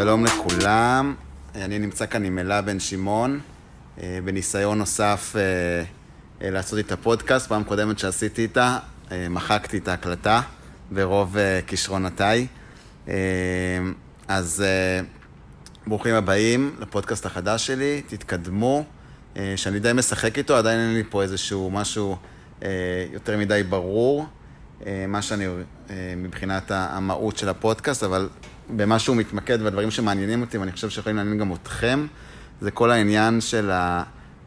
שלום לכולם, אני נמצא כאן עם אלה בן שמעון, אה, בניסיון נוסף אה, אה, לעשות איתה פודקאסט. פעם קודמת שעשיתי איתה, מחקתי את ההקלטה ברוב כישרונותיי. אז ברוכים הבאים לפודקאסט החדש שלי, תתקדמו, שאני די משחק איתו, עדיין אין לי פה איזשהו משהו יותר מדי ברור, מה שאני, מבחינת המהות של הפודקאסט, אבל במה שהוא מתמקד והדברים שמעניינים אותי, ואני חושב שיכולים לעניין גם אתכם, זה כל העניין של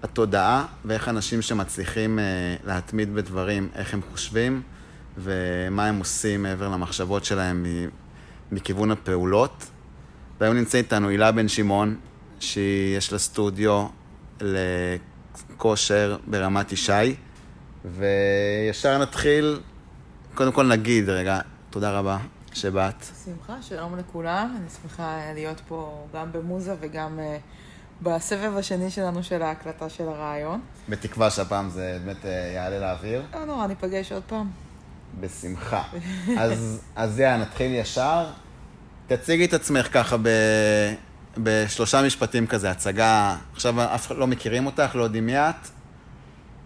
התודעה ואיך אנשים שמצליחים אה, להתמיד בדברים, איך הם חושבים ומה הם עושים מעבר למחשבות שלהם מכיוון הפעולות. והיום נמצא איתנו הילה בן שמעון, שיש לה סטודיו לכושר ברמת ישי, וישר נתחיל, קודם כל נגיד רגע, תודה רבה שבאת. שמחה, שלום לכולם. אני שמחה להיות פה גם במוזה וגם uh, בסבב השני שלנו של ההקלטה של הרעיון. בתקווה שהפעם זה באמת uh, יעלה לאוויר. לא נורא, ניפגש עוד פעם. בשמחה. אז, אז יאללה, נתחיל ישר. תציגי את עצמך ככה ב, בשלושה משפטים כזה, הצגה, עכשיו אף אחד לא מכירים אותך, לא יודעים מי את,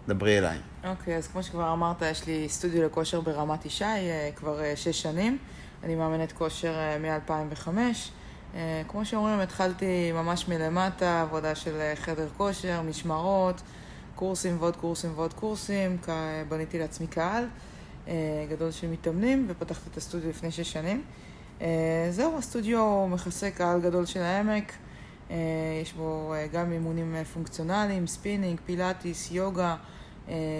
דברי אליי. אוקיי, okay, אז כמו שכבר אמרת, יש לי סטודיו לכושר ברמת ישי uh, כבר שש שנים. אני מאמנת כושר אה, מ-2005. אה, כמו שאומרים, התחלתי ממש מלמטה, עבודה של אה, חדר כושר, משמרות, קורסים ועוד קורסים ועוד קורסים. בניתי לעצמי קהל גדול של מתאמנים ופתחתי את הסטודיו לפני שש שנים. זהו, הסטודיו מכסה קהל גדול של העמק. יש בו גם אימונים פונקציונליים, ספינינג, פילאטיס, יוגה,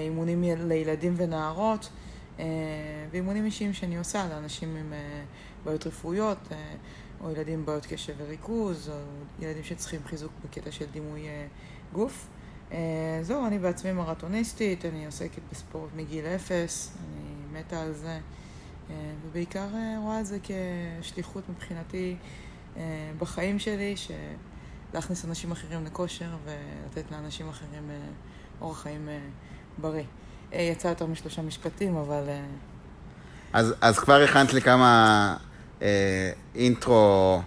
אימונים לילדים ונערות. אה, ואימונים אישיים שאני עושה לאנשים עם אה, בעיות רפואיות, אה, או ילדים עם בעיות קשב וריכוז, או ילדים שצריכים חיזוק בקטע של דימוי גוף. זהו, אני בעצמי מרתוניסטית, אני עוסקת בספורט מגיל אפס, אני מתה על זה, ובעיקר רואה את זה כשליחות מבחינתי בחיים שלי, להכניס אנשים אחרים לכושר ולתת לאנשים אחרים אורח חיים בריא. אה, יצא יותר משלושה משפטים, אבל... אה, אז, אז כבר הכנת לי כמה אה, אינטרו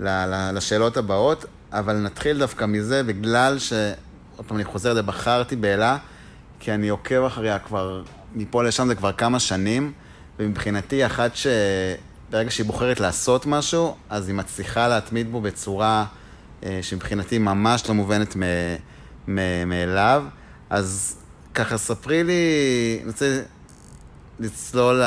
ל, ל, לשאלות הבאות, אבל נתחיל דווקא מזה, בגלל ש... עוד פעם, אני חוזר לזה, בחרתי באלה, כי אני עוקב אחריה כבר, מפה לשם זה כבר כמה שנים, ומבחינתי, אחת שברגע שהיא בוחרת לעשות משהו, אז היא מצליחה להתמיד בו בצורה אה, שמבחינתי ממש לא מובנת מאליו. אז ככה, ספרי לי, אני רוצה לצלול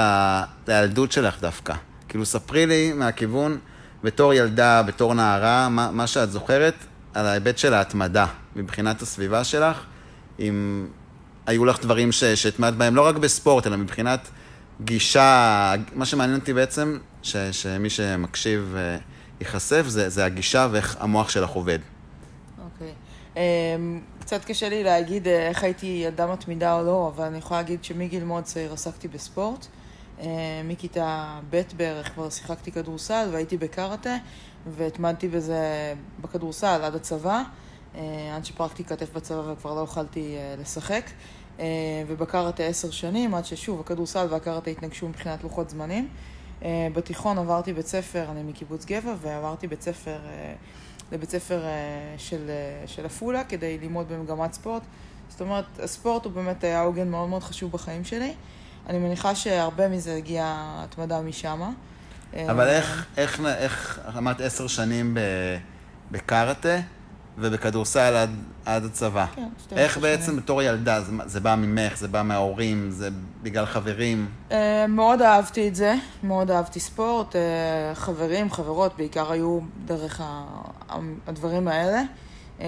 לילדות שלך דווקא. כאילו, ספרי לי מהכיוון, בתור ילדה, בתור נערה, מה, מה שאת זוכרת על ההיבט של ההתמדה מבחינת הסביבה שלך, אם היו לך דברים שהתמדת בהם, לא רק בספורט, אלא מבחינת גישה, מה שמעניין אותי בעצם, ש, שמי שמקשיב אה, ייחשף, זה, זה הגישה ואיך המוח שלך עובד. אוקיי. Okay. אמ, um... קצת קשה לי להגיד אה, איך הייתי ילדה מתמידה או לא, אבל אני יכולה להגיד שמגיל מאוד צעיר עסקתי בספורט. אה, מכיתה ב' בערך כבר שיחקתי כדורסל והייתי בקארטה, והתמדתי בזה בכדורסל עד הצבא, אה, עד שפרקתי כתף בצבא וכבר לא יכולתי לשחק. ובקארטה עשר שנים, עד ששוב, הכדורסל והקארטה התנגשו מבחינת לוחות זמנים. בתיכון עברתי בית ספר, אני מקיבוץ גבע, ועברתי בית ספר לבית ספר אה, של, אה, של עפולה כדי ללמוד במגמת ספורט. זאת אומרת, הספורט הוא באמת היה עוגן מאוד מאוד חשוב בחיים שלי. אני מניחה שהרבה מזה הגיע התמדה משם. אבל איך, איך, איך אמרת עשר שנים בקארטה ובכדורסל עד, עד הצבא? כן, שתי איך בעצם שנים. בתור ילדה, זה, זה בא ממך, זה בא מההורים, זה בגלל חברים? מאוד אהבתי את זה, מאוד אהבתי ספורט. חברים, חברות, בעיקר היו דרך הדברים האלה. אמ,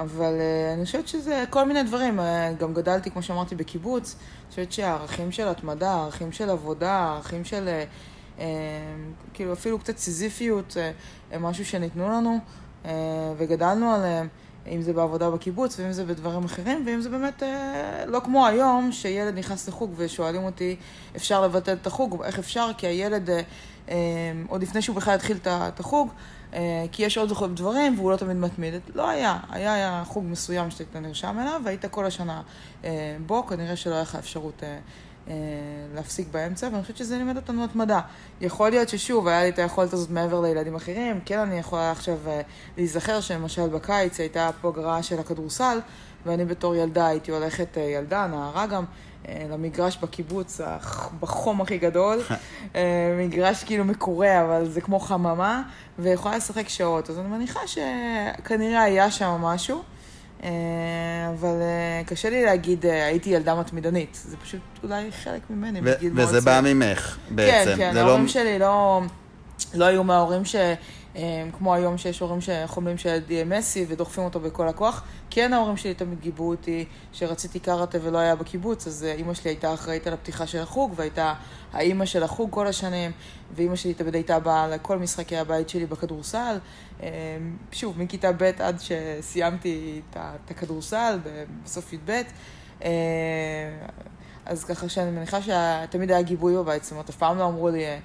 אבל אה, אני חושבת שזה כל מיני דברים. אה, גם גדלתי, כמו שאמרתי, בקיבוץ. אני חושבת שהערכים של התמדה, ערכים של עבודה, ערכים של... אה, אמ, כאילו אפילו קצת סיזיפיות, הם משהו שניתנו לנו וגדלנו עליהם, אם זה בעבודה בקיבוץ ואם זה בדברים אחרים, ואם זה באמת לא כמו היום, שילד נכנס לחוג ושואלים אותי, אפשר לבטל את החוג, איך אפשר? כי הילד, עוד לפני שהוא בכלל התחיל את החוג, אה, כי יש עוד דברים והוא לא תמיד מתמיד. לא היה, היה, היה חוג מסוים שאתה נרשם אליו והיית כל השנה אה, בו, כנראה שלא היה לך אפשרות אה, אה, להפסיק באמצע, ואני חושבת שזה לימד אותנו התמדה. יכול להיות ששוב, היה לי את היכולת הזאת מעבר לילדים אחרים, כן אני יכולה עכשיו אה, להיזכר שלמשל בקיץ הייתה פוגרה של הכדורסל, ואני בתור ילדה הייתי הולכת, אה, ילדה, נערה גם, למגרש בקיבוץ, בחום הכי גדול, מגרש כאילו מקורה, אבל זה כמו חממה, ויכולה לשחק שעות. אז אני מניחה שכנראה היה שם משהו. אה, אבל אה, קשה לי להגיד, אה, הייתי ילדה מתמידנית. זה פשוט אולי חלק ממני, בגיל מאוד וזה בא ממך, בעצם. כן, כן, ההורים לא... שלי לא, לא היו מההורים ש... כמו היום שיש הורים שחולמים שהילד יהיה מסי ודוחפים אותו בכל הכוח. כן ההורים שלי תמיד גיבו אותי שרציתי קראטה ולא היה בקיבוץ, אז אימא שלי הייתה אחראית על הפתיחה של החוג והייתה האימא של החוג כל השנים, ואימא שלי תמיד הייתה באה לכל משחקי הבית שלי בכדורסל. אמ, שוב, מכיתה ב' עד שסיימתי את הכדורסל בסוף י"ב. אמ, אז ככה שאני מניחה שתמיד היה גיבוי בבית, זאת אומרת, אף פעם לא אמרו לי, אה,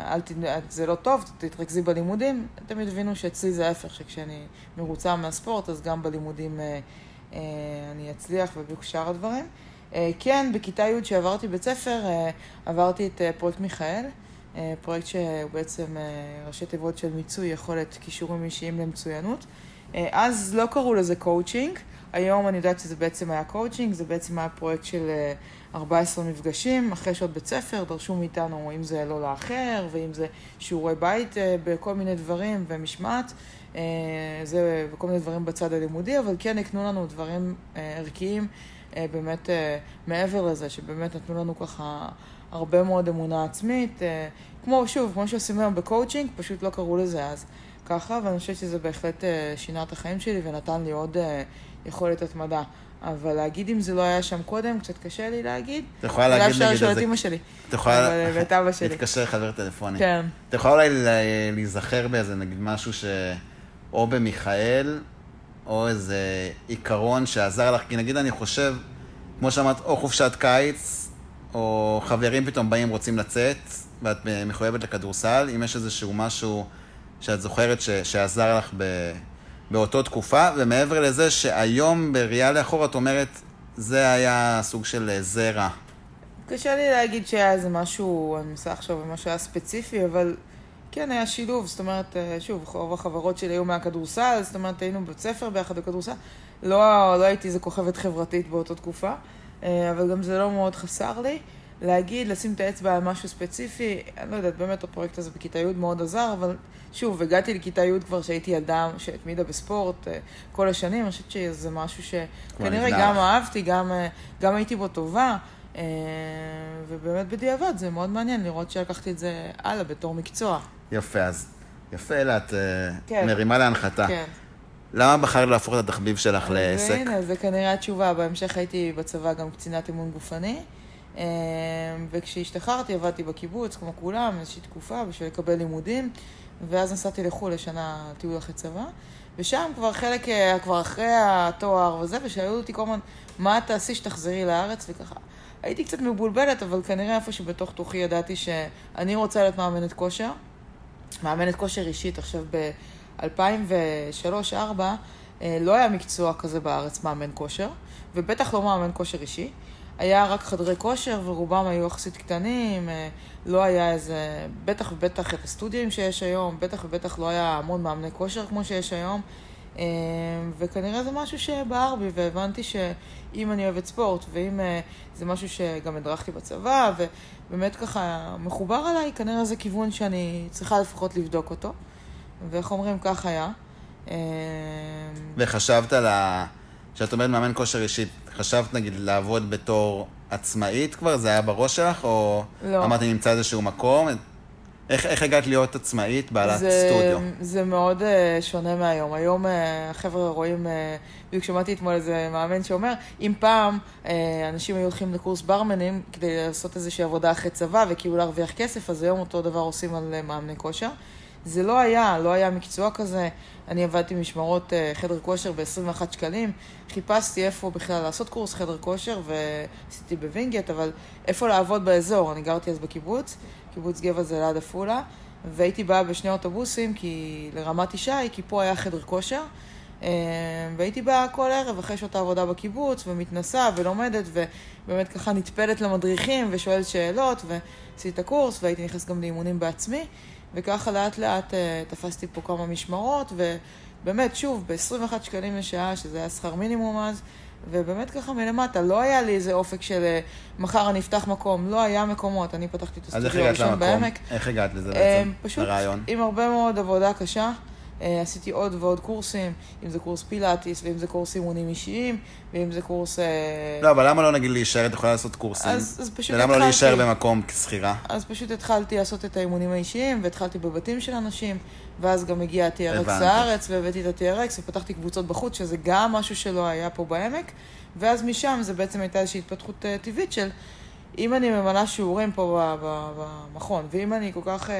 אל ת... זה לא טוב, תתרכזי בלימודים. תמיד הבינו שאצלי זה ההפך, שכשאני מרוצה מהספורט, אז גם בלימודים אה, אה, אני אצליח ובשאר הדברים. כן, בכיתה י' שעברתי בית ספר, עברתי את פרויקט מיכאל. אה, פרויקט שהוא בעצם אה, ראשי תיבות של מיצוי יכולת כישורים אישיים למצוינות. אה, אז לא קראו לזה קואוצ'ינג, היום אני יודעת שזה בעצם היה קואוצ'ינג, זה בעצם היה פרויקט של 14 מפגשים אחרי שעות בית ספר, דרשו מאיתנו אם זה לא לאחר, ואם זה שיעורי בית בכל מיני דברים ומשמעת, זה וכל מיני דברים בצד הלימודי, אבל כן הקנו לנו דברים ערכיים באמת מעבר לזה, שבאמת נתנו לנו ככה הרבה מאוד אמונה עצמית, אה, כמו, שוב, כמו שעושים היום בקואוצ'ינג, פשוט לא קראו לזה אז ככה, ואני חושבת שזה בהחלט אה, שינה את החיים שלי ונתן לי עוד אה, יכולת התמדה. אבל להגיד אם זה לא היה שם קודם, קצת קשה לי להגיד. אתה יכולה להגיד נגיד את זה. אולי אפשר לשאול את אימא שלי. אתה יכולה... ואת אבא שלי. להתקשר חבר טלפוני. כן. אתה יכולה אולי להיזכר באיזה, נגיד, משהו ש... או במיכאל, או איזה עיקרון שעזר לך, כי נגיד אני חושב, כמו שאמרת, או חופשת קיץ, או חברים פתאום באים, רוצים לצאת, ואת מחויבת לכדורסל, אם יש איזשהו משהו שאת זוכרת ש, שעזר לך ב, באותו תקופה, ומעבר לזה שהיום בראייה לאחור את אומרת, זה היה סוג של זרע. קשה לי להגיד שהיה איזה משהו, אני מנסה עכשיו משהו היה ספציפי, אבל כן, היה שילוב, זאת אומרת, אה, שוב, רוב החברות שלי היו מהכדורסל, זאת אומרת, היינו בבית ספר ביחד בכדורסל. לא, לא הייתי איזה כוכבת חברתית באותה תקופה. אה, אבל גם זה לא מאוד חסר לי. להגיד, לשים את האצבע על משהו ספציפי, אני לא יודעת, באמת הפרויקט הזה בכיתה י' מאוד עזר, אבל שוב, הגעתי לכיתה י' כבר שהייתי ילדה שהתמידה בספורט אה, כל השנים, אני חושבת שזה משהו שכנראה גם אהבתי, גם, אה, גם הייתי בו טובה, ובאמת בדיעבד זה מאוד מעניין לראות שלקחתי את זה הלאה בתור מקצוע. יפה, אז יפה, אלה, את כן. מרימה להנחתה. כן. למה בחרת להפוך את התחביב שלך לעסק? הנה, זה כנראה התשובה. בהמשך הייתי בצבא גם קצינת אימון גופני. אמ, וכשהשתחררתי עבדתי בקיבוץ, כמו כולם, איזושהי תקופה בשביל לקבל לימודים, ואז נסעתי לחו"ל לשנה טיול אחרי צבא, ושם כבר חלק, אה, כבר אחרי התואר וזה, ושאלו אותי כל הזמן, מה תעשי שתחזרי לארץ, וככה. הייתי קצת מבולבלת, אבל כנראה איפה שבתוך תוכי ידעתי שאני רוצה להיות מאמנת כושר, מאמנת כושר אישית עכשיו ב... 2003-2004 אה, לא היה מקצוע כזה בארץ, מאמן כושר, ובטח לא מאמן כושר אישי. היה רק חדרי כושר, ורובם היו יחסית קטנים, אה, לא היה איזה, בטח ובטח את הסטודיו שיש היום, בטח ובטח לא היה המון מאמני כושר כמו שיש היום, אה, וכנראה זה משהו שבער בי, והבנתי שאם אני אוהבת ספורט, ואם זה משהו שגם הדרכתי בצבא, ובאמת ככה מחובר עליי, כנראה זה כיוון שאני צריכה לפחות לבדוק אותו. ואיך אומרים, כך היה. וחשבת על ה... כשאת אומרת מאמן כושר אישית, חשבת נגיד לעבוד בתור עצמאית כבר? זה היה בראש שלך? או לא. אמרת, נמצא איזשהו מקום? איך, איך הגעת להיות עצמאית, בעלת זה, סטודיו? זה מאוד uh, שונה מהיום. היום uh, החבר'ה רואים, uh, בדיוק שמעתי אתמול איזה מאמן שאומר, אם פעם uh, אנשים היו הולכים לקורס ברמנים כדי לעשות איזושהי עבודה אחרי צבא וכאילו להרוויח כסף, אז היום אותו דבר עושים על uh, מאמני כושר. זה לא היה, לא היה מקצוע כזה. אני עבדתי משמרות אה, חדר כושר ב-21 שקלים. חיפשתי איפה בכלל לעשות קורס חדר כושר, ועשיתי בווינגייט, אבל איפה לעבוד באזור. אני גרתי אז בקיבוץ, קיבוץ גבע זה ליד עפולה, והייתי באה בשני אוטובוסים כי, לרמת ישי, כי פה היה חדר כושר. והייתי באה כל ערב אחרי שעות העבודה בקיבוץ, ומתנסה ולומדת, ובאמת ככה נטפלת למדריכים ושואלת שאלות, ועשיתי את הקורס, והייתי נכנסת גם לאימונים בעצמי, וככה לאט לאט תפסתי פה כמה משמרות, ובאמת, שוב, ב-21 שקלים לשעה, שזה היה שכר מינימום אז, ובאמת ככה מלמטה, לא היה לי איזה אופק של אה, מחר אני אפתח מקום, לא היה מקומות, אני פתחתי את הסטודיו הראשון בעמק. איך הגעת לזה אה, בעצם, פשוט לרעיון? עם הרבה מאוד עבודה קשה. אה, עשיתי עוד ועוד קורסים, אם זה קורס פילאטיס, ואם זה קורס אימונים אישיים, ואם זה קורס... לא, אבל למה לא נגיד להישאר, את יכולה לעשות קורסים? אז, אז פשוט ולמה לא התחלתי... לא להישאר במקום כשכירה? אז פשוט התחלתי לעשות את האימונים האישיים, והתחלתי בבתים של אנשים, ואז גם הגיע ה-TRX לארץ, והבאתי את ה-TRX, ופתחתי קבוצות בחוץ, שזה גם משהו שלא היה פה בעמק. ואז משם זה בעצם הייתה איזושהי התפתחות uh, טבעית של אם אני ממלאה שיעורים פה במכון, ואם אני כל כך uh,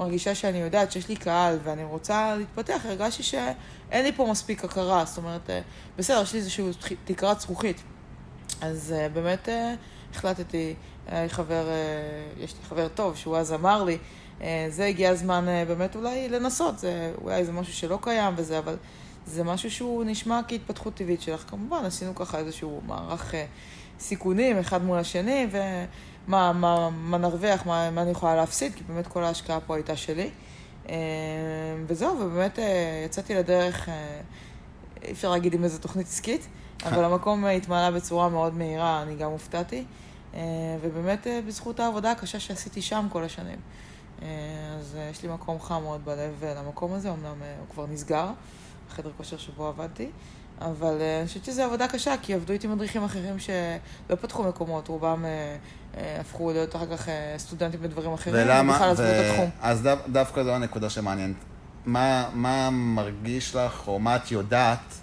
מרגישה שאני יודעת שיש לי קהל ואני רוצה להתפתח, הרגשתי שאין לי פה מספיק הכרה, זאת אומרת, uh, בסדר, יש לי איזושהי תקרת זכוכית. אז uh, באמת החלטתי, חבר, יש לי חבר טוב, שהוא אז אמר לי, זה הגיע הזמן באמת אולי לנסות, זה אולי זה משהו שלא קיים וזה, אבל... זה משהו שהוא נשמע כהתפתחות טבעית שלך. כמובן, עשינו ככה איזשהו מערך אה, סיכונים אחד מול השני, ומה מה, מה נרוויח, מה, מה אני יכולה להפסיד, כי באמת כל ההשקעה פה הייתה שלי. אה, וזהו, ובאמת אה, יצאתי לדרך, אי אפשר להגיד עם איזה תוכנית עסקית, אבל המקום התמלא בצורה מאוד מהירה, אני גם הופתעתי. ובאמת בזכות העבודה הקשה שעשיתי שם כל השנים. אז יש לי מקום חם מאוד בלב למקום הזה, אמנם הוא כבר נסגר. חדר כושר שבו עבדתי, אבל אה, אני חושבת שזו עבודה קשה, כי עבדו איתי מדריכים אחרים שלא פתחו מקומות, רובם אה, אה, הפכו להיות אחר כך סטודנטים בדברים אחרים, ולמה? ובכלל עזבו את התחום. אז דו, דווקא זו הנקודה שמעניינת. מה, מה מרגיש לך, או מה את יודעת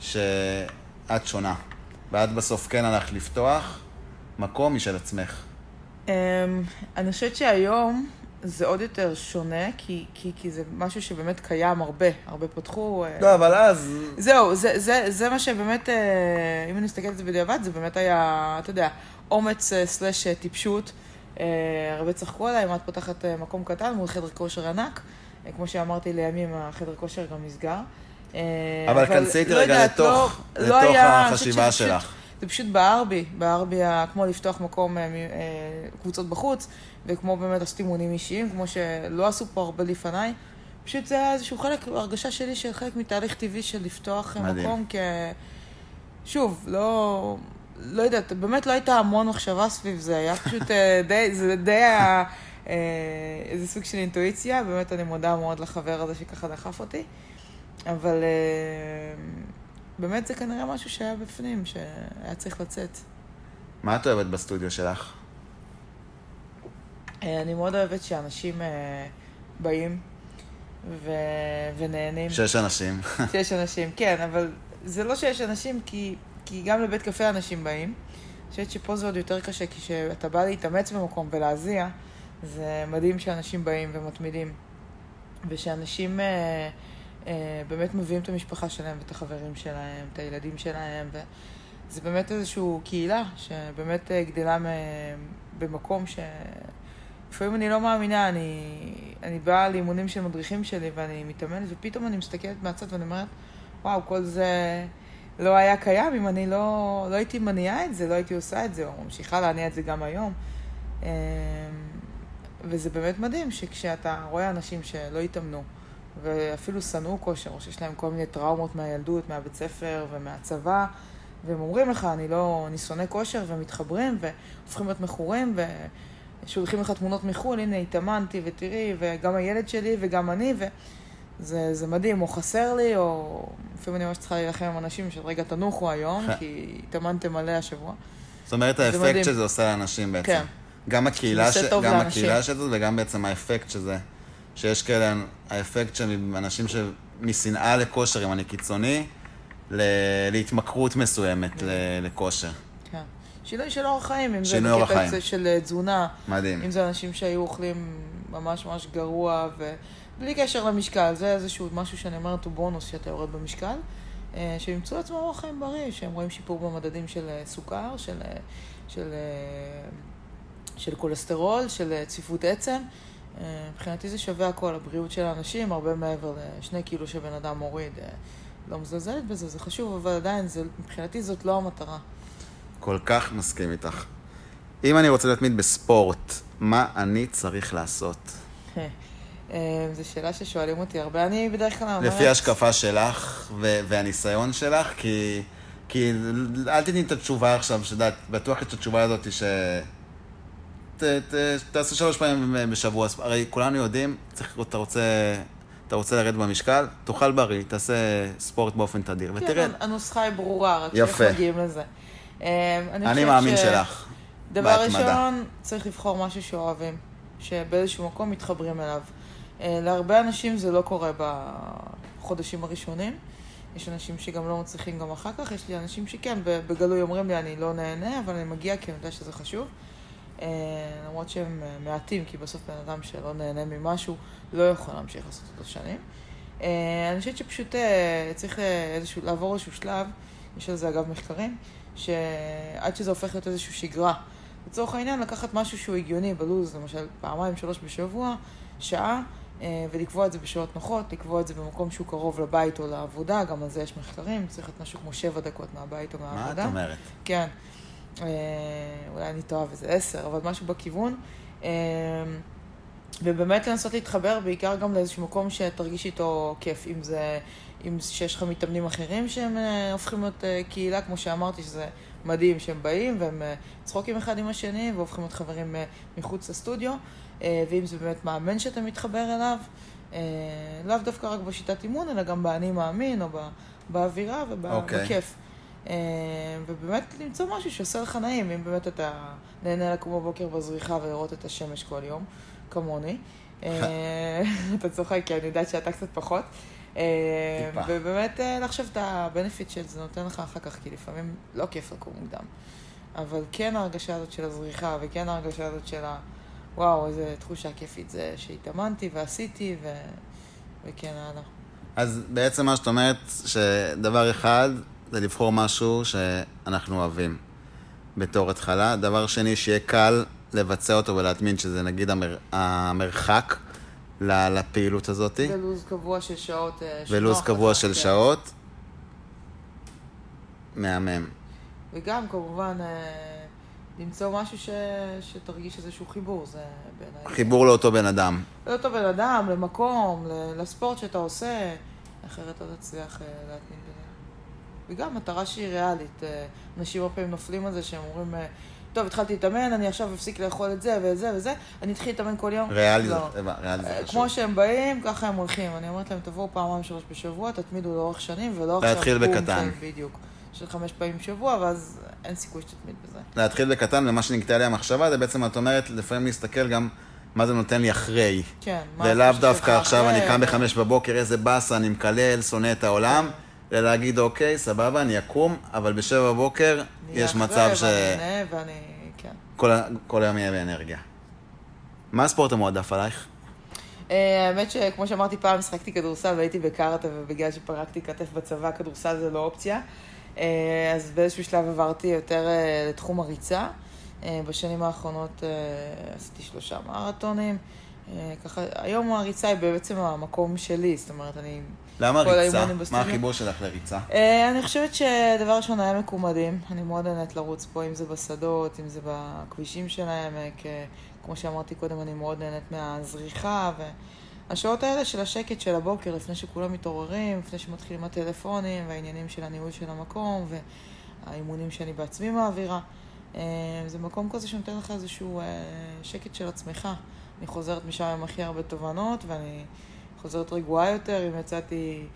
שאת שונה? ואת בסוף כן הלכת לפתוח מקום משל עצמך. אמ, אני חושבת שהיום... זה עוד יותר שונה, כי, כי, כי זה משהו שבאמת קיים הרבה, הרבה פתחו. אה, לא, אבל אז... זהו, זה, זה, זה מה שבאמת, אה, אם אני מסתכלת על זה בדיעבד, זה באמת היה, אתה יודע, אומץ אה, סלאש טיפשות. הרבה צחקו עליי, אם את פותחת מקום קטן מול חדר כושר ענק. כמו שאמרתי, לימים החדר כושר גם נסגר. אבל כנסי איתי לא רגע לתוך, לא, לתוך לא החשיבה שלך. זה פשוט בער בי, בער בי כמו לפתוח מקום, קבוצות בחוץ. וכמו באמת עשיתי אימונים אישיים, כמו שלא עשו פה הרבה לפניי. פשוט זה היה איזשהו חלק, הרגשה שלי של חלק מתהליך טבעי של לפתוח מדהים. מקום, כי... שוב, לא... לא יודעת, באמת לא הייתה המון מחשבה סביב זה, היה פשוט אה, די, זה די היה אה, איזה סוג של אינטואיציה, באמת אני מודה מאוד לחבר הזה שככה דחף אותי, אבל אה, באמת זה כנראה משהו שהיה בפנים, שהיה צריך לצאת. מה את אוהבת בסטודיו שלך? אה, אני מאוד אוהבת שאנשים אה, באים ו... ונהנים. שיש אנשים. שיש אנשים, כן, אבל זה לא שיש אנשים, כי, כי גם לבית קפה אנשים באים. אני חושבת שפה זה עוד יותר קשה, כי כשאתה בא להתאמץ במקום ולהזיע, זה מדהים שאנשים באים ומתמידים. ושאנשים אה, אה, באמת מביאים את המשפחה שלהם ואת החברים שלהם, את הילדים שלהם, וזה באמת איזושהי קהילה שבאמת גדלה במקום ש... לפעמים אני לא מאמינה, אני, אני באה לאימונים של מדריכים שלי ואני מתאמנת, ופתאום אני מסתכלת מהצד ואני אומרת, וואו, כל זה לא היה קיים אם אני לא, לא הייתי מניעה את זה, לא הייתי עושה את זה, או ממשיכה להניע את זה גם היום. אמ, וזה באמת מדהים שכשאתה רואה אנשים שלא התאמנו, ואפילו שנאו כושר, או שיש להם כל מיני טראומות מהילדות, מהבית ספר ומהצבא, והם אומרים לך, אני לא, אני שונא כושר, ומתחברים, והופכים להיות מכורים. שולחים לך תמונות מחו"ל, הנה התאמנתי ותראי, וגם הילד שלי וגם אני, וזה מדהים, או חסר לי, או לפעמים אני ממש צריכה להילחם עם אנשים של רגע תנוחו היום, כי התאמנתם מלא השבוע. זאת אומרת, האפקט מדהים. שזה עושה לאנשים בעצם. כן. גם הקהילה, ש... גם הקהילה של זה, וגם בעצם האפקט שזה, שיש כאלה, האפקט של אנשים שמשנאה לכושר, אם אני קיצוני, ל... להתמכרות מסוימת לכושר. שינוי של אורח חיים, אם זה בקטע של אה, תזונה. מדהים. אם זה אנשים שהיו אוכלים ממש ממש גרוע, ובלי קשר למשקל, זה איזשהו משהו שאני אומרת הוא בונוס שאתה יורד במשקל. אה, שימצאו לעצמם אורח חיים בריא, שהם רואים שיפור במדדים של אה, סוכר, של, של, של כולסטרול, של צפיפות עצם. מבחינתי זה שווה הכל, הבריאות של האנשים, הרבה מעבר לשני קילו שבן אדם מוריד. לא מזלזלת בזה, זה חשוב, אבל עדיין, זה, מבחינתי זאת לא המטרה. כל כך מסכים איתך. אם אני רוצה להתמיד בספורט, מה אני צריך לעשות? אה, זו שאלה ששואלים אותי הרבה. אני בדרך כלל אומרת... לפי ההשקפה שלך ו- והניסיון שלך, כי, כי אל תתני את התשובה עכשיו, שדעת, בטוח את התשובה הזאת ש... ת, ת, תעשה שלוש פעמים בשבוע, הרי כולנו יודעים, צריך, אתה רוצה, אתה רוצה לרדת במשקל, תאכל בריא, תעשה ספורט באופן תדיר, כן, ותראה. הנוסחה היא ברורה, רק יפה. איך מגיעים לזה. אה, אני חושבת מאמין ש- שלך. דבר בהתמדה. ראשון, צריך לבחור משהו שאוהבים, שבאיזשהו מקום מתחברים אליו. אה, להרבה אנשים זה לא קורה בחודשים הראשונים. יש אנשים שגם לא מצליחים גם אחר כך, יש לי אנשים שכן, בגלוי אומרים לי, אני לא נהנה, אבל אני מגיע כי אני יודע שזה חשוב. אה, למרות שהם אה, מעטים, כי בסוף בן אדם שלא נהנה ממשהו, לא יכול להמשיך לעשות אותו שנים. אני חושבת שפשוט צריך איזשהו, לעבור איזשהו שלב, יש על זה אגב מחקרים, שעד שזה הופך להיות איזושהי שגרה. לצורך העניין, לקחת משהו שהוא הגיוני בלו"ז, למשל פעמיים, שלוש בשבוע, שעה, אה, ולקבוע את זה בשעות נוחות, לקבוע את זה במקום שהוא קרוב לבית או לעבודה, גם על זה יש מחקרים, צריך להיות משהו כמו שבע דקות מהבית או מה מהעבודה. את אומרת? כן. אה, אולי אני טועה וזה עשר, אבל משהו בכיוון. אה, ובאמת לנסות להתחבר בעיקר גם לאיזשהו מקום שתרגיש איתו כיף, אם זה, אם שיש לך מתאמנים אחרים שהם אה, הופכים להיות אה, קהילה, כמו שאמרתי, שזה מדהים שהם באים והם אה, צחוקים אחד עם השני והופכים להיות חברים מחוץ לסטודיו, ואם זה באמת מאמן שאתה מתחבר אליו, לאו דווקא רק בשיטת אימון, אלא גם באני מאמין או באווירה אוקיי. ובכיף. אה, ובאמת למצוא משהו שעושה לך נעים, אם באמת אתה נהנה לקום בבוקר בזריחה ולראות את השמש כל יום, כמוני. אתה צוחק, כי אני יודעת שאתה קצת פחות. אה, טיפה. ובאמת אה, לחשוב את הבנפיט של זה נותן לך אחר כך, כי לפעמים לא כיף לקום מוקדם. אבל כן ההרגשה הזאת של הזריחה, וכן ההרגשה הזאת של ה... וואו, איזה תחושה כיפית זה שהתאמנתי ועשיתי, ו... וכן הלאה. אז בעצם מה שאת אומרת, שדבר אחד זה לבחור משהו שאנחנו אוהבים בתור התחלה. דבר שני, שיהיה קל לבצע אותו ולהטמין, שזה נגיד המר... המרחק לפעילות הזאת, ולו"ז קבוע של שעות. אה, ולו"ז קבוע של כן. שעות. מהמם. וגם כמובן אה, למצוא משהו ש... שתרגיש איזשהו חיבור, זה בעיניי... חיבור לאותו בן אדם. לאותו בן אדם, למקום, לספורט שאתה עושה, אחרת לא תצליח אה, להתמיד בזה. וגם מטרה שהיא ריאלית. אנשים הרבה פעמים נופלים על זה שהם אומרים, טוב, התחלתי להתאמן, אני עכשיו אפסיק לאכול את זה ואת זה וזה, אני אתחיל להתאמן כל יום. ריאלי לא. זה, ריאלי זה אה, חשוב. כמו שהם באים, ככה הם הולכים. אני אומרת להם, תבואו פעמיים שלוש בשבוע, תתמידו לאורך שנים, ולא עכשיו... להתחיל בקטן. כן, בדיוק. של חמש פעמים בשבוע, ואז אין סיכוי שתתמיד בזה. להתחיל בקטן, ומה שנקטע לי המחשבה, זה בעצם, את אומרת, לפעמים להסתכל גם מה זה נותן לי אחרי. כן. ולאו דווקא עכשיו אני קם בחמש בבוקר, איזה באסה, אני מקלל, שונא את העולם, אלא להגיד, אוקיי, סבבה, אני אקום, אבל בשבע בבוקר אני יש אחרי, מצב ש... ואני נהנה, ואני... כן. כל כל היום יהיה באנרגיה. מה הספורט המועדף עלייך? אה, האמת שכמו שאמרתי פעם, שחקתי כדורסל והייתי בקארטה, ובגלל שפרקתי כתף בצבא, כדורסל זה לא אופציה. אה, אז באיזשהו שלב עברתי יותר אה, לתחום הריצה. בשנים האחרונות עשיתי שלושה מרתונים. אה, ככה, היום הריצה היא בעצם המקום שלי, זאת אומרת, אני... למה ריצה? מה? החיבור שלך לריצה? אה, אני חושבת שדבר ראשון היה מקומדים. אני מאוד נהנית לרוץ פה, אם זה בשדות, אם זה בכבישים של העמק. אה, כמו שאמרתי קודם, אני מאוד נהנית מהזריחה. והשעות האלה של השקט של הבוקר, לפני שכולם מתעוררים, לפני שמתחילים הטלפונים, והעניינים של הניהול של המקום, והאימונים שאני בעצמי מעבירה. זה מקום כזה שנותן לך איזשהו שקט של עצמך. אני חוזרת משם עם הכי הרבה תובנות, ואני חוזרת רגועה יותר, אם יצאתי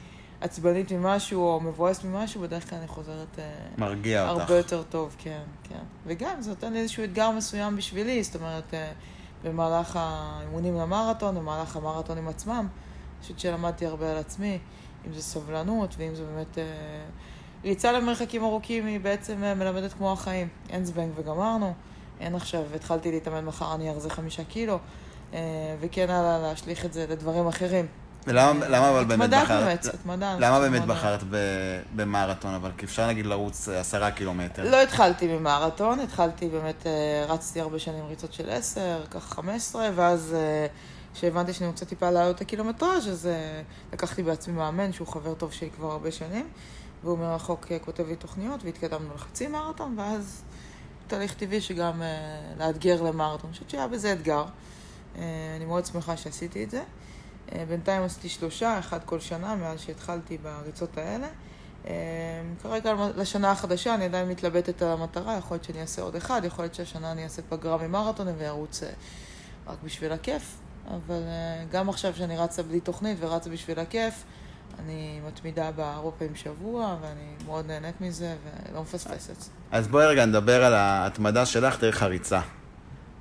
עצבנית ממשהו או מבואסת ממשהו, בדרך כלל אני חוזרת אה, מרגיע אותך. הרבה יותר טוב, כן, כן. וגם זה נותן לי איזשהו אתגר מסוים בשבילי, זאת אומרת, אה, במהלך האימונים למרתון, במהלך המרתונים עצמם, אני חושבת שלמדתי הרבה על עצמי, אם זה סבלנות ואם זה באמת... אה, ריצה למרחקים ארוכים היא בעצם מלמדת כמו החיים. אין זבנג וגמרנו, אין עכשיו, התחלתי להתאמן מחר אני ארזה חמישה קילו, וכן הלאה להשליך את זה לדברים אחרים. למה אבל באמת בחרת? התמדה. למה באמת בחרת במרתון? אבל כי אפשר נגיד לרוץ אה, עשרה קילומטר. לא התחלתי ממרתון, התחלתי באמת, אה, רצתי הרבה שנים ריצות של 10, ככה 15, ואז אה, כשהבנתי שאני רוצה טיפה להעלות את הקילומטראז', אז לקחתי בעצמי מאמן, שהוא חבר טוב שלי כבר הרבה שנים, והוא מרחוק כותב לי תוכניות, והתקדמנו לחצי מרתון, ואז תהליך טבעי שגם לאתגר למרתון. אני חושבת שהיה בזה אתגר. Uh, אני מאוד שמחה שעשיתי את זה. Uh, בינתיים עשיתי שלושה, אחד כל שנה, מאז שהתחלתי בריצות האלה. Uh, כרגע לשנה החדשה אני עדיין מתלבטת על המטרה, יכול להיות שאני אעשה עוד אחד, יכול להיות שהשנה אני אעשה פגרה ממרתונים וארוץ רק בשביל הכיף. אבל גם עכשיו שאני רצה בלי תוכנית ורצה בשביל הכיף, אני מתמידה בארבע פעמים בשבוע, ואני מאוד נהנית מזה ולא מפספסת. אז בואי רגע נדבר על ההתמדה שלך דרך הריצה.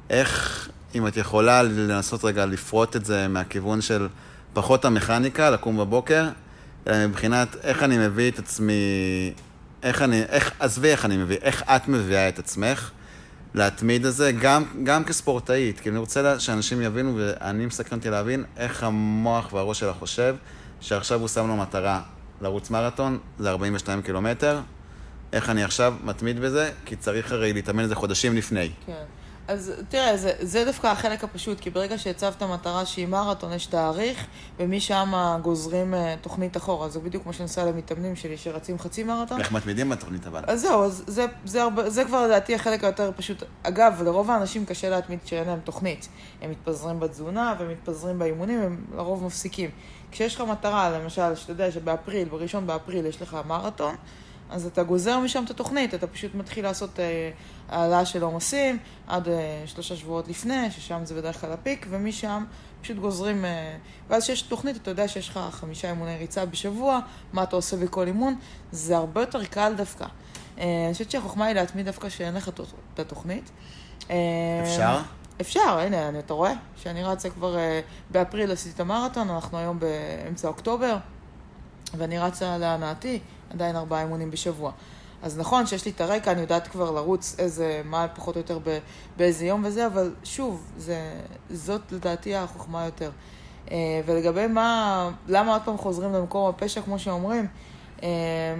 איך, אם את יכולה לנסות רגע לפרוט את זה מהכיוון של פחות המכניקה, לקום בבוקר, אלא מבחינת איך אני מביא את עצמי, איך אני, איך, עזבי איך אני מביא, איך את מביאה את עצמך. להתמיד את זה, גם, גם כספורטאית, כי אני רוצה שאנשים יבינו, ואני מסכן אותי להבין איך המוח והראש שלה חושב, שעכשיו הוא שם לו מטרה לרוץ מרתון, זה 42 קילומטר, איך אני עכשיו מתמיד בזה, כי צריך הרי להתאמן לזה חודשים לפני. כן. אז תראה, זה, זה דווקא החלק הפשוט, כי ברגע שהצבת מטרה שהיא מרתון, יש תאריך, ומשם גוזרים אה, תוכנית אחורה. זה בדיוק כמו שאני עושה למתאמנים שלי שרצים חצי מרתון. איך מתמידים בתוכנית אבל? אז זהו, אז זה, זה, הרבה, זה כבר לדעתי החלק היותר פשוט. אגב, לרוב האנשים קשה להתמיד כשאין להם תוכנית. הם מתפזרים בתזונה ומתפזרים באימונים, הם לרוב מפסיקים. כשיש לך מטרה, למשל, שאתה יודע שבאפריל, בראשון באפריל יש לך מרתון, אז אתה גוזר משם את התוכנית, אתה פשוט מתחיל לעשות אה, העלאה של עומסים עד אה, שלושה שבועות לפני, ששם זה בדרך כלל הפיק, ומשם פשוט גוזרים, אה, ואז כשיש תוכנית, אתה יודע שיש לך חמישה אימוני ריצה בשבוע, מה אתה עושה בכל אימון, זה הרבה יותר קל דווקא. אני חושבת שהחוכמה היא להתמיד דווקא שאין לך את התוכנית. אפשר? אפשר, הנה, אני, אתה רואה? שאני רצה כבר באפריל עשיתי את המרתון, אנחנו היום באמצע אוקטובר, ואני רצה להנאתי. עדיין ארבעה אימונים בשבוע. אז נכון שיש לי את הרקע, אני יודעת כבר לרוץ איזה, מה פחות או יותר ב, באיזה יום וזה, אבל שוב, זה, זאת לדעתי החוכמה יותר. אה, ולגבי מה, למה עוד פעם חוזרים למקום הפשע, כמו שאומרים, אה,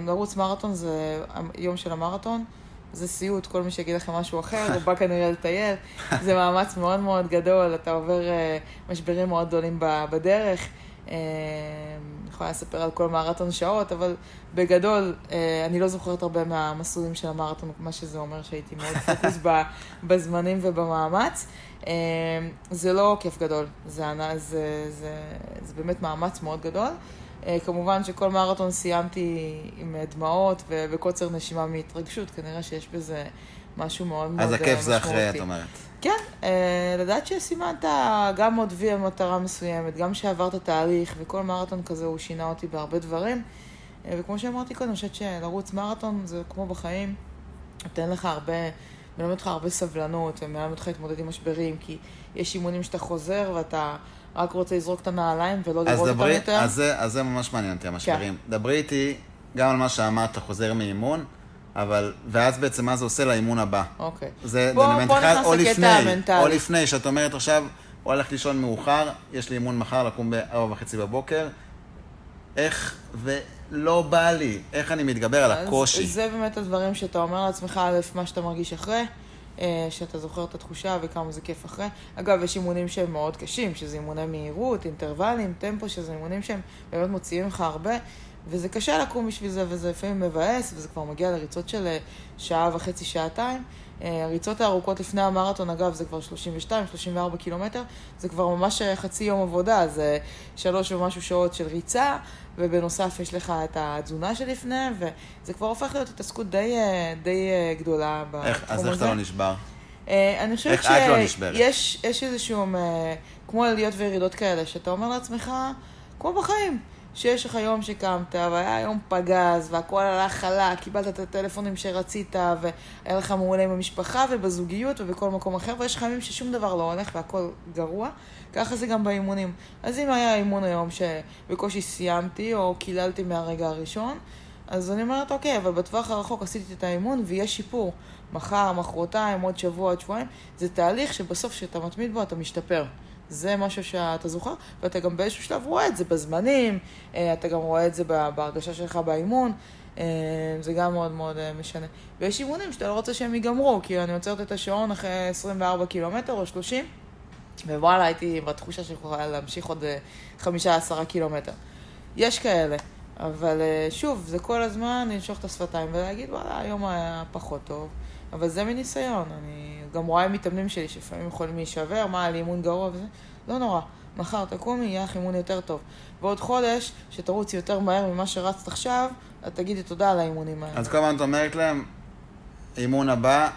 לרוץ מרתון זה יום של המרתון. זה סיוט, כל מי שיגיד לכם משהו אחר, הוא בא כנראה לטייל. זה מאמץ מאוד מאוד גדול, אתה עובר uh, משברים מאוד גדולים בדרך. יכולה לספר על כל מרתון שעות, אבל בגדול, אה, אני לא זוכרת הרבה מהמסלולים של המרתון, מה שזה אומר שהייתי מאוד פוקוס בזמנים ובמאמץ. אה, זה לא כיף גדול, זה, זה, זה, זה באמת מאמץ מאוד גדול. אה, כמובן שכל מרתון סיימתי עם דמעות וקוצר נשימה מהתרגשות, כנראה שיש בזה משהו מאוד מאוד משמעותי. אז הכיף זה אחרי, את אומרת. כן, לדעת שסימנת גם עוד וי מטרה מסוימת, גם שעברת תהליך, וכל מרתון כזה הוא שינה אותי בהרבה דברים. אה, וכמו שאמרתי קודם, אני חושבת שלרוץ מרתון זה כמו בחיים, נותן לך הרבה, מלמד אותך הרבה סבלנות, ומלמד אותך להתמודד עם משברים, כי יש אימונים שאתה חוזר ואתה רק רוצה לזרוק את הנעליים ולא לראות אותם יותר. אז זה, אז זה ממש מעניין אותי, המשברים. כן. דברי איתי גם על מה שאמרת, חוזר מאימון. אבל, ואז בעצם מה זה עושה לאימון הבא. אוקיי. זה אלמנט אחד, או לפני, או לפני, שאת אומרת עכשיו, הוא הולך לישון מאוחר, יש לי אימון מחר לקום בארבע וחצי בבוקר, איך, ולא בא לי, איך אני מתגבר על הקושי. זה באמת הדברים שאתה אומר לעצמך, א', מה שאתה מרגיש אחרי, אה, שאתה זוכר את התחושה וכמה זה כיף אחרי. אגב, יש אימונים שהם מאוד קשים, שזה אימוני מהירות, אינטרוולים, טמפו, שזה אימונים שהם באמת מוציאים לך הרבה, וזה קשה לקום בשביל זה, וזה לפעמים מבאס, וזה כבר מגיע לריצות של אה, שעה וחצי, שעתיים. אה, הריצות הארוכות לפני המרתון, אגב, זה כבר 32-34 קילומטר, זה כבר ממש אה, חצי יום עבודה, זה שלוש ומשהו שעות של ריצה, ובנוסף יש לך את התזונה שלפני, וזה כבר הופך להיות התעסקות די, די גדולה בתחום איך, הזה. אז איך אתה לא נשבר? אני חושבת שיש לא איזשהו, כמו עליות וירידות כאלה, שאתה אומר לעצמך, כמו בחיים. שיש לך יום שקמת, והיה יום פגז, והכל הלך חלק, קיבלת את הטלפונים שרצית, והיה לך מעולה במשפחה ובזוגיות ובכל מקום אחר, ויש לך ימים ששום דבר לא הולך והכל גרוע, ככה זה גם באימונים. אז אם היה אימון היום שבקושי סיימתי, או קיללתי מהרגע הראשון, אז אני אומרת, אוקיי, אבל בטווח הרחוק עשיתי את האימון ויש שיפור. מחר, מחרתיים, עוד שבוע, עוד שבועיים. זה תהליך שבסוף כשאתה מתמיד בו אתה משתפר. זה משהו שאתה זוכר, ואתה גם באיזשהו שלב רואה את זה בזמנים, אה, אתה גם רואה את זה בהרגשה שלך באימון, אה, זה גם מאוד מאוד אה, משנה. ויש אימונים שאתה לא רוצה שהם ייגמרו, כי אני עוצרת את השעון אחרי 24 קילומטר או 30, ווואלה, הייתי בתחושה שיכולה להמשיך עוד אה, חמישה, עשרה קילומטר. יש כאלה, אבל שוב, זה כל הזמן לנשוך את השפתיים ולהגיד, וואלה, היום היה פחות טוב. אבל זה מניסיון, אני גם רואה מתאמנים שלי שלפעמים יכולים להישבר, מה, על אימון גרוע וזה, לא נורא. מחר תקומי, יהיה לך אימון יותר טוב. בעוד חודש, שתרוצי יותר מהר ממה שרצת עכשיו, את תגידי תודה על האימונים האלה. אז כל הזמן את אומרת להם, אימון הבא,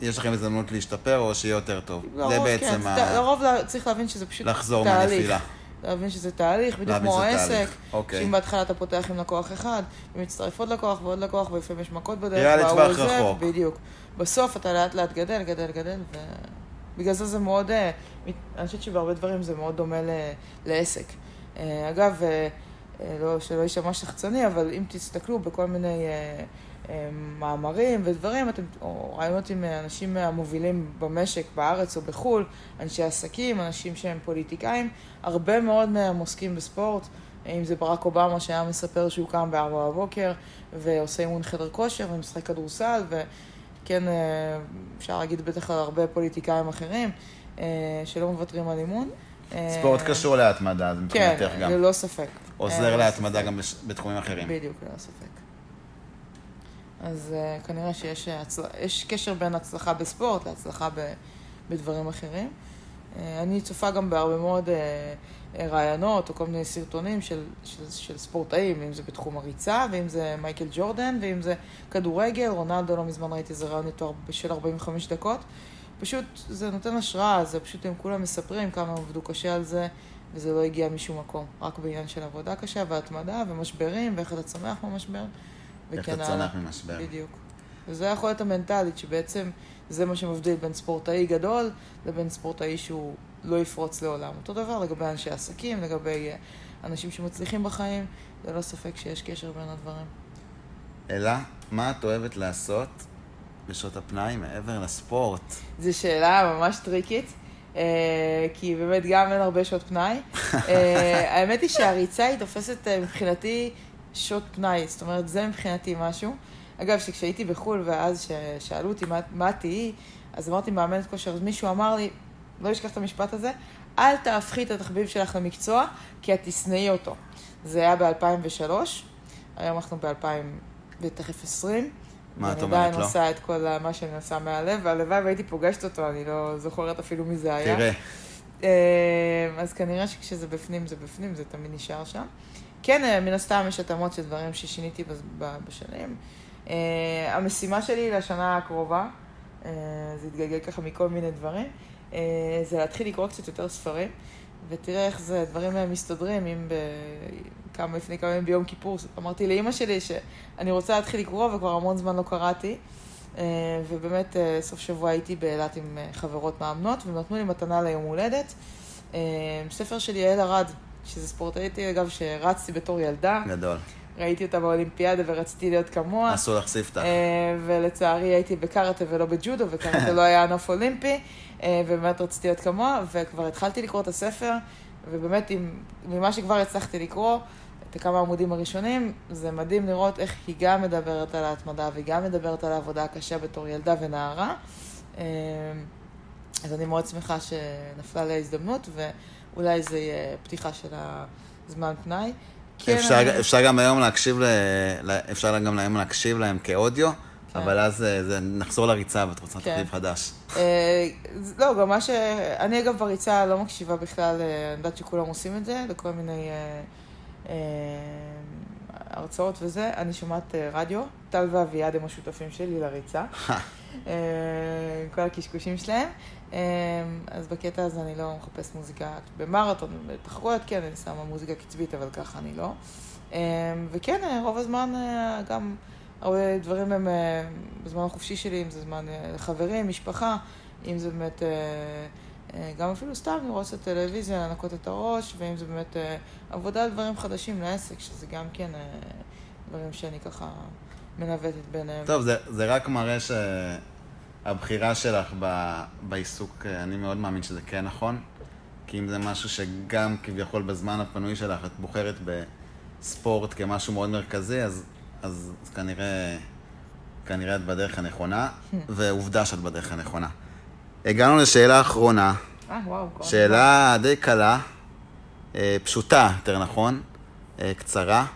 יש לכם הזדמנות להשתפר או שיהיה יותר טוב. לרוב, זה בעצם כן, ה... לרוב צריך להבין שזה פשוט לחזור תהליך. מהנפילה. להבין שזה תהליך, בדיוק כמו עסק. אוקיי. שאם בהתחלה אתה פותח עם לקוח אחד, ומצטרף עוד לקוח ועוד לקוח, ולפעמים יש מכות בדרך, וההוא לטווח רחוק. בדיוק. בסוף אתה לאט לאט גדל, גדל, גדל, ובגלל זה זה מאוד, אה, אני חושבת שבהרבה דברים זה מאוד דומה ל- לעסק. אה, אגב, אה, לא, שלא יישמע שחצני, אבל אם תסתכלו בכל מיני מאמרים ודברים, אתם, או רעיונות עם אנשים המובילים במשק, בארץ או בחו"ל, אנשי עסקים, אנשים שהם פוליטיקאים, הרבה מאוד מהם עוסקים בספורט. אם זה ברק אובמה שהיה מספר שהוא קם ב-4 בבוקר ועושה אימון חדר כושר ומשחק כדורסל, וכן, אה, אפשר להגיד בטח על הרבה פוליטיקאים אחרים אה, שלא מוותרים על אימון. אה, ספורט קשור להתמדה, זה כן, מבחינתך גם. ללא ספק. עוזר להתמדה גם בתחומים אחרים. בדיוק, ללא ספק. אז uh, כנראה שיש הצל... יש קשר בין הצלחה בספורט להצלחה ב... בדברים אחרים. Uh, אני צופה גם בהרבה מאוד uh, רעיונות או כל מיני סרטונים של, של, של ספורטאים, אם זה בתחום הריצה, ואם זה מייקל ג'ורדן, ואם זה כדורגל, רונלדו לא מזמן ראיתי איזה רעיון איתו של 45 דקות. פשוט זה נותן השראה, זה פשוט הם כולם מספרים כמה הם עבדו קשה על זה, וזה לא הגיע משום מקום. רק בעניין של עבודה קשה והתמדה ומשברים, ואיך אתה צומח מהמשבר. איך אתה. צונח ממשבר. בדיוק. וזה יכול להיות המנטלית, שבעצם זה מה שמבדיל בין ספורטאי גדול לבין ספורטאי שהוא לא יפרוץ לעולם. אותו דבר לגבי אנשי עסקים, לגבי אה, אנשים שמצליחים בחיים, ללא ספק שיש קשר בין הדברים. אלא, מה את אוהבת לעשות בשעות הפנאי מעבר לספורט? זו שאלה ממש טריקית, אה, כי באמת גם אין הרבה שעות פנאי. אה, האמת היא שהריצה היא תופסת אה, מבחינתי שעות פנאי, זאת אומרת, זה מבחינתי משהו. אגב, שכשהייתי בחו"ל ואז ש- שאלו אותי מה, מה תהיי, אז אמרתי מאמנת כושר, אז מישהו אמר לי, לא אשכח את המשפט הזה, אל תהפכי את התחביב שלך למקצוע, כי את תשנאי אותו. זה היה ב-2003, היום אנחנו ב-2000 ותכף 20. מה את אומרת עדיין לו? עושה את כל מה שאני עושה מהלב, והלוואי והייתי פוגשת אותו, אני לא זוכרת אפילו מי זה היה. תראה, אה, אז כנראה שכשזה בפנים זה בפנים, זה תמיד נשאר שם. כן, אה, מן הסתם יש התאמות של דברים ששיניתי בשנים. אה, המשימה שלי לשנה הקרובה, אה, זה התגלגל ככה מכל מיני דברים, אה, זה להתחיל לקרוא קצת יותר ספרים, ותראה איך זה, דברים אה, מסתדרים, אם ב... כמה, לפני כמה ימים ביום כיפור, אמרתי לאימא שלי שאני רוצה להתחיל לקרוא וכבר המון זמן לא קראתי. ובאמת, סוף שבוע הייתי באילת עם חברות מאמנות, והם נתנו לי מתנה ליום הולדת. ספר של יעל ארד, שזה ספורטאית, אגב, שרצתי בתור ילדה. גדול. ראיתי אותה באולימפיאדה ורציתי להיות כמוה. אסור לך ספתח. אה, ולצערי הייתי בקארטה ולא בג'ודו, וקארטה לא היה ענף אולימפי, אה, ובאמת רציתי להיות כמוה, וכבר התחלתי לקרוא את הספר, ובאמת, עם, ממה שכבר הצלחתי לקרוא, את כמה העמודים הראשונים, זה מדהים לראות איך היא גם מדברת על ההתמדה, והיא גם מדברת על העבודה הקשה בתור ילדה ונערה. אה, אז אני מאוד שמחה שנפלה לי ההזדמנות, ואולי זה יהיה פתיחה של הזמן פנאי. כן, אפשר, אני- אפשר גם היום להקשיב, ל... אפשר גם היום להקשיב להם כאודיו, כן. אבל אז אה, זה, נחזור לריצה ואת רוצה כן. תחליף חדש. אה, לא, גם מה ש... אני אגב בריצה לא מקשיבה בכלל, אה, אני יודעת שכולם עושים את זה, לכל מיני אה, אה, הרצאות וזה. אני שומעת אה, רדיו, טל ואביעד הם השותפים שלי לריצה. אה, כל הקשקושים שלהם. אה, אז בקטע הזה אני לא מחפש מוזיקה במרתון, בתחרויות כן, אני שמה מוזיקה קצבית, אבל ככה אני לא. וכן, רוב הזמן גם הרבה דברים הם בזמן החופשי שלי, אם זה זמן לחברים, משפחה, אם זה באמת גם אפילו סתם לראות את הטלוויזיה, לנקות את הראש, ואם זה באמת אה, עבודה על דברים חדשים לעסק, שזה גם כן אה, דברים שאני ככה מנווטת ביניהם. טוב, זה, זה רק מראה שהבחירה שלך ב, בעיסוק, אה, אני מאוד מאמין שזה כן נכון, כי אם זה משהו שגם כביכול בזמן הפנוי שלך את בוחרת בספורט כמשהו מאוד מרכזי, אז, אז, אז כנראה, כנראה את בדרך הנכונה, ועובדה שאת בדרך הנכונה. הגענו לשאלה אחרונה, אה, וואו. שאלה די קלה, אה, פשוטה, יותר נכון, אה, קצרה.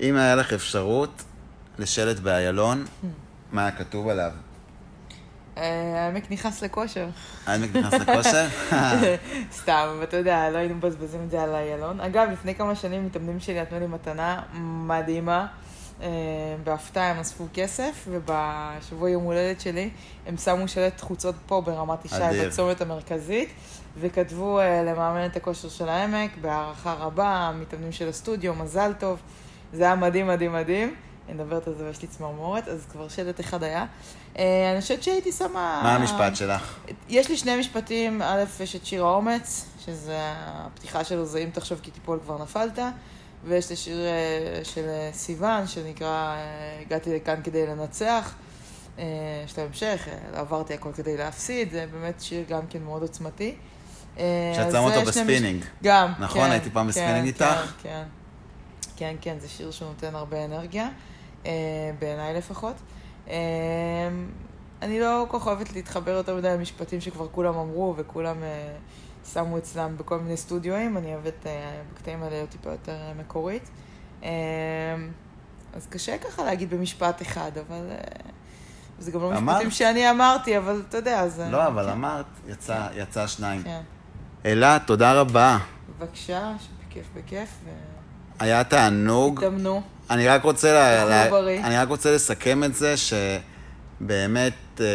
אם היה לך אפשרות לשלט באיילון, מה היה כתוב עליו? אה, העמק נכנס לכושר. העמק נכנס לכושר? סתם, אתה יודע, לא היינו מבזבזים את זה על איילון. אגב, לפני כמה שנים מתאמנים שלי נתנו לי מתנה מדהימה. אה, בהפתעה הם אספו כסף, ובשבוע יום הולדת שלי הם שמו שלט חוצות פה ברמת ישי. בצומת המרכזית, וכתבו אה, למאמנת הכושר של העמק, בהערכה רבה, המתאמנים של הסטודיו, מזל טוב. זה היה מדהים, מדהים, מדהים. אני מדברת על זה ויש לי צמרמורת, אז כבר שלט אחד היה. אה, אני חושבת שהייתי שמה... מה המשפט שלך? יש לי שני משפטים, א', יש את שיר האומץ, שזה הפתיחה שלו זה אם תחשוב כי תיפול כבר נפלת, ויש את השיר אה, של אה, סיוון, שנקרא אה, הגעתי לכאן כדי לנצח. יש לו המשך, עברתי הכל כדי להפסיד, זה באמת שיר גם כן מאוד עוצמתי. שאת שמה את זה אותו בספינינג. מש- גם, נכון? כן, הייתי פעם בספינינג כן, איתך? כן, כן. כן, כן, זה שיר שנותן הרבה אנרגיה, בעיניי לפחות. אני לא כל כך אוהבת להתחבר יותר מדי למשפטים שכבר כולם אמרו וכולם שמו אצלם בכל מיני סטודיואים, אני אוהבת אה, בקטעים האלה להיות טיפה יותר אה, מקורית. אה, אז קשה ככה להגיד במשפט אחד, אבל... אה, זה גם לא אמרת. משפטים שאני אמרתי, אבל אתה יודע, זה... לא, אבל כן, אמרת, יצא יצא שניים. כן. אלה, תודה רבה. בבקשה, בכיף בכיף, היה תענוג. והתאמנו. אני רק רוצה, לה, לה. אני רק רוצה לסכם את זה, שבאמת אה,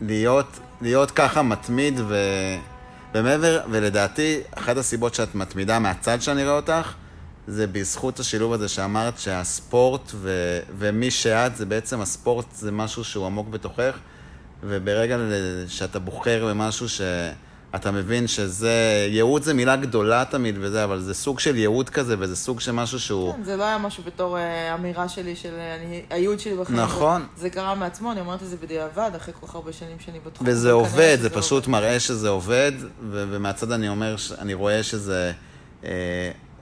להיות, להיות ככה מתמיד, ו, ומעבר, ולדעתי, אחת הסיבות שאת מתמידה מהצד שאני רואה אותך, זה בזכות השילוב הזה שאמרת שהספורט ו, ומי שאת, זה בעצם הספורט זה משהו שהוא עמוק בתוכך, וברגע שאתה בוחר במשהו שאתה מבין שזה, ייעוד זה מילה גדולה תמיד וזה, אבל זה סוג של ייעוד כזה, וזה סוג של משהו שהוא... כן, זה לא היה משהו בתור אה, אמירה שלי של אה, אני, הייעוד שלי בחיים. נכון. זה, זה קרה מעצמו, אני אומרת את זה בדיעבד, אחרי כל כך הרבה שנים שאני בתחום. וזה עובד, זה פשוט עובד. מראה שזה עובד, ו- ומהצד אני אומר, ש- אני רואה שזה אה,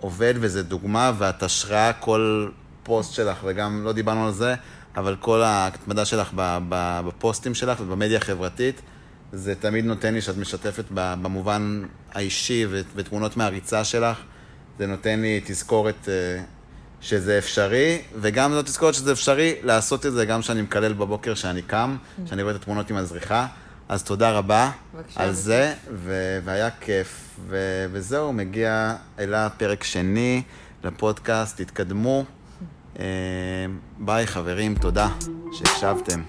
עובד וזה דוגמה, ואת השראה כל פוסט שלך, וגם לא דיברנו על זה, אבל כל ההתמדה שלך בפוסטים שלך ובמדיה החברתית, זה תמיד נותן לי שאת משתפת במובן האישי ותמונות מהריצה שלך, זה נותן לי תזכורת אה, שזה אפשרי, וגם זו תזכורת שזה אפשרי לעשות את זה גם כשאני מקלל בבוקר שאני קם, שאני רואה את התמונות עם הזריחה. אז תודה רבה בבקשה, על. זה, ו- והיה כיף. ו- וזהו, מגיע אלה פרק שני לפודקאסט, תתקדמו. אה, ביי חברים, תודה שהקשבתם.